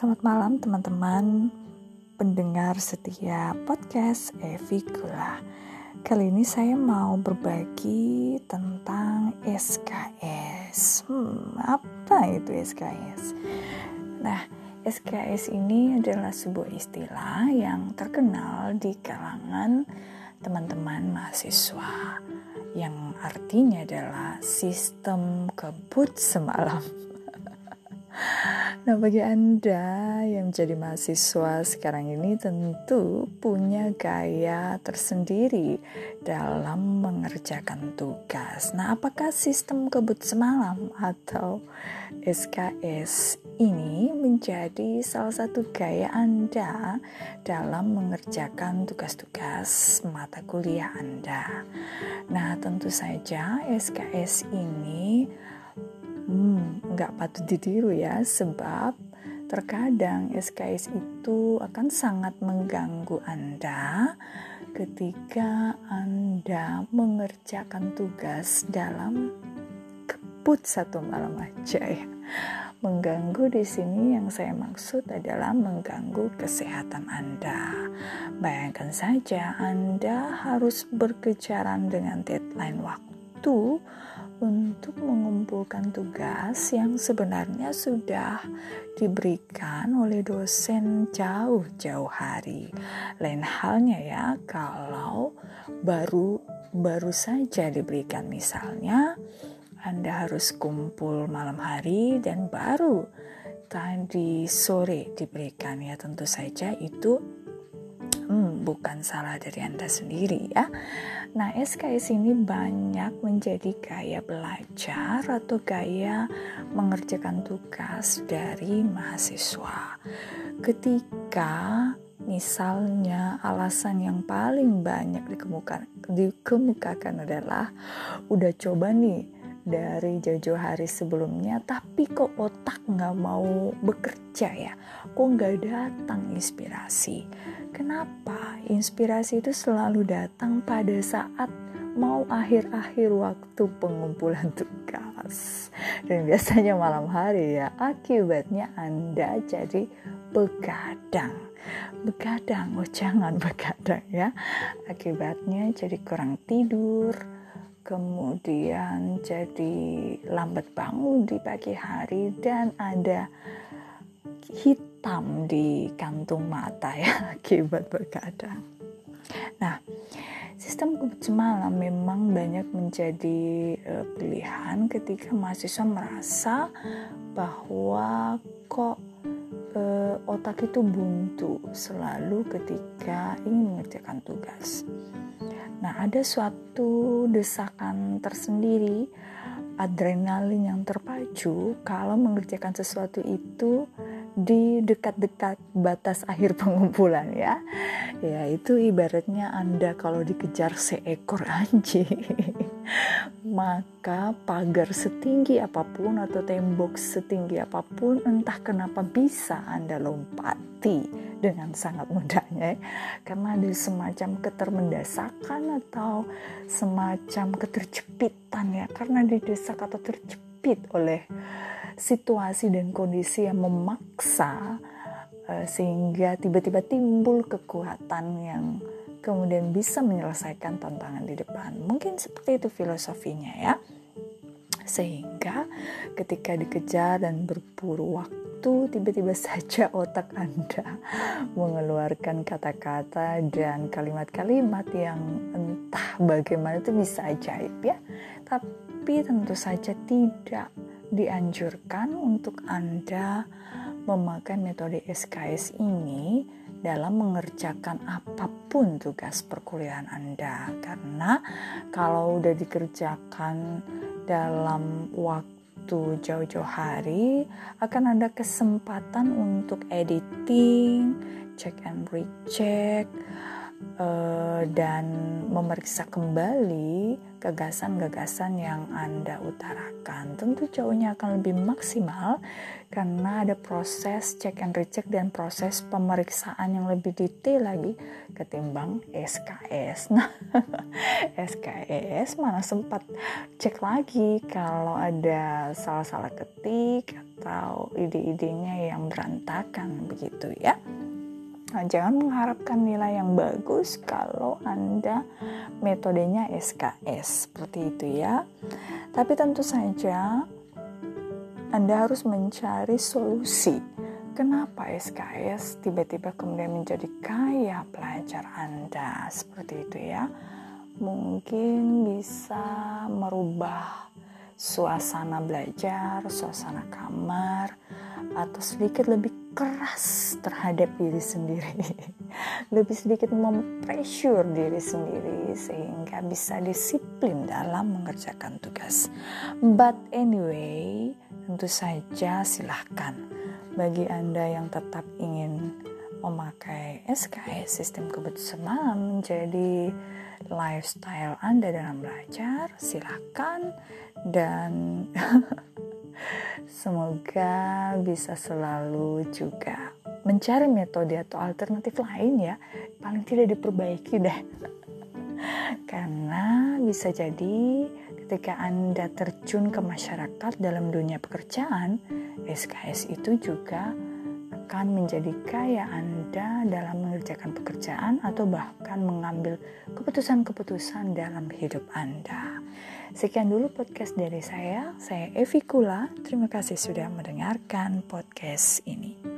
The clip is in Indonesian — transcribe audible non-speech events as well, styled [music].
Selamat malam teman-teman pendengar setia podcast Evi Gula. Kali ini saya mau berbagi tentang SKS. Hmm, apa itu SKS? Nah, SKS ini adalah sebuah istilah yang terkenal di kalangan teman-teman mahasiswa yang artinya adalah sistem kebut semalam. Nah, bagi Anda yang menjadi mahasiswa sekarang ini tentu punya gaya tersendiri dalam mengerjakan tugas. Nah, apakah sistem kebut semalam atau SKS ini menjadi salah satu gaya Anda dalam mengerjakan tugas-tugas mata kuliah Anda? Nah, tentu saja SKS ini hmm, nggak patut ditiru ya sebab terkadang SKS itu akan sangat mengganggu Anda ketika Anda mengerjakan tugas dalam kebut satu malam aja ya. Mengganggu di sini yang saya maksud adalah mengganggu kesehatan Anda. Bayangkan saja Anda harus berkejaran dengan deadline waktu untuk mengumpulkan tugas yang sebenarnya sudah diberikan oleh dosen jauh-jauh hari. Lain halnya ya kalau baru baru saja diberikan misalnya Anda harus kumpul malam hari dan baru tadi sore diberikan ya tentu saja itu hmm, bukan salah dari Anda sendiri ya. Nah, SKS ini banyak menjadi gaya belajar atau gaya mengerjakan tugas dari mahasiswa. Ketika misalnya alasan yang paling banyak dikemukakan, dikemukakan adalah udah coba nih dari jauh-jauh hari sebelumnya tapi kok otak nggak mau bekerja ya? Kok nggak datang inspirasi? Kenapa inspirasi itu selalu datang pada saat mau akhir-akhir waktu pengumpulan [laughs] tugas? Dan biasanya malam hari ya akibatnya anda jadi begadang. Begadang oh jangan [laughs] begadang ya. Akibatnya jadi kurang tidur kemudian jadi lambat bangun di pagi hari dan ada hitam di kantung mata ya [laughs] akibat berkadang. Nah, sistem malam memang banyak menjadi uh, pilihan ketika mahasiswa merasa bahwa kok uh, otak itu buntu selalu ketika ingin mengerjakan tugas. Nah, ada suatu desakan tersendiri, adrenalin yang terpacu kalau mengerjakan sesuatu itu di dekat-dekat batas akhir [laughs] pengumpulan ya. Ya, itu ibaratnya Anda kalau dikejar seekor anjing. [laughs] Maka pagar setinggi apa pun atau tembok setinggi apa pun entah kenapa bisa Anda lompati dengan sangat mudahnya ya. karena ada semacam ketermendasakan atau semacam keterjepitan ya karena didesak atau terjepit oleh situasi dan kondisi yang memaksa uh, sehingga tiba-tiba timbul kekuatan yang kemudian bisa menyelesaikan tantangan di depan mungkin seperti itu filosofinya ya sehingga ketika dikejar dan berburu waktu tiba-tiba [laughs] saja otak Anda mengeluarkan kata-kata dan kalimat-kalimat yang entah bagaimana itu bisa ajaib ya. Tapi tentu saja tidak dianjurkan untuk Anda memakai metode SKS ini dalam mengerjakan apa pun tugas perkuliahan Anda. Karena kalau udah dikerjakan dalam waktu jauh-jauh hari akan ada kesempatan untuk editing, check and recheck, uh, dan memeriksa kembali gagasan-gagasan yang Anda utarakan. Tentu jauhnya akan lebih maksimal karena ada proses check and recheck dan proses pemeriksaan yang lebih detail lagi ketimbang SKS. [laughs] Nah, SKS mana sempat cek lagi kalau ada salah-salah ketik atau ide-idenya yang berantakan begitu ya. Nah, jangan mengharapkan nilai yang bagus kalau Anda metodenya SKS seperti itu ya. Tapi tentu saja Anda harus mencari solusi. Kenapa SKS tiba-tiba kemudian menjadi kaya pelajar Anda seperti itu ya? Mungkin bisa merubah suasana belajar, suasana kamar, atau sedikit lebih keras terhadap diri sendiri. [laughs] Lebih sedikit mempressure diri sendiri sehingga bisa disiplin dalam mengerjakan tugas. But anyway tentu saja silahkan. Bagi anda yang tetap ingin memakai SKS sistem malam menjadi lifestyle anda dalam belajar silahkan. Dan [laughs] Semoga bisa selalu juga mencari metode atau alternatif lain ya, paling tidak diperbaiki deh. [laughs] Karena bisa jadi ketika Anda terjun ke masyarakat dalam dunia pekerjaan, SKS itu juga akan menjadi kaya Anda dalam mengerjakan pekerjaan atau bahkan mengambil keputusan-keputusan dalam hidup Anda. Sekian dulu podcast dari saya. Saya Evi Kula. Terima kasih sudah mendengarkan podcast ini.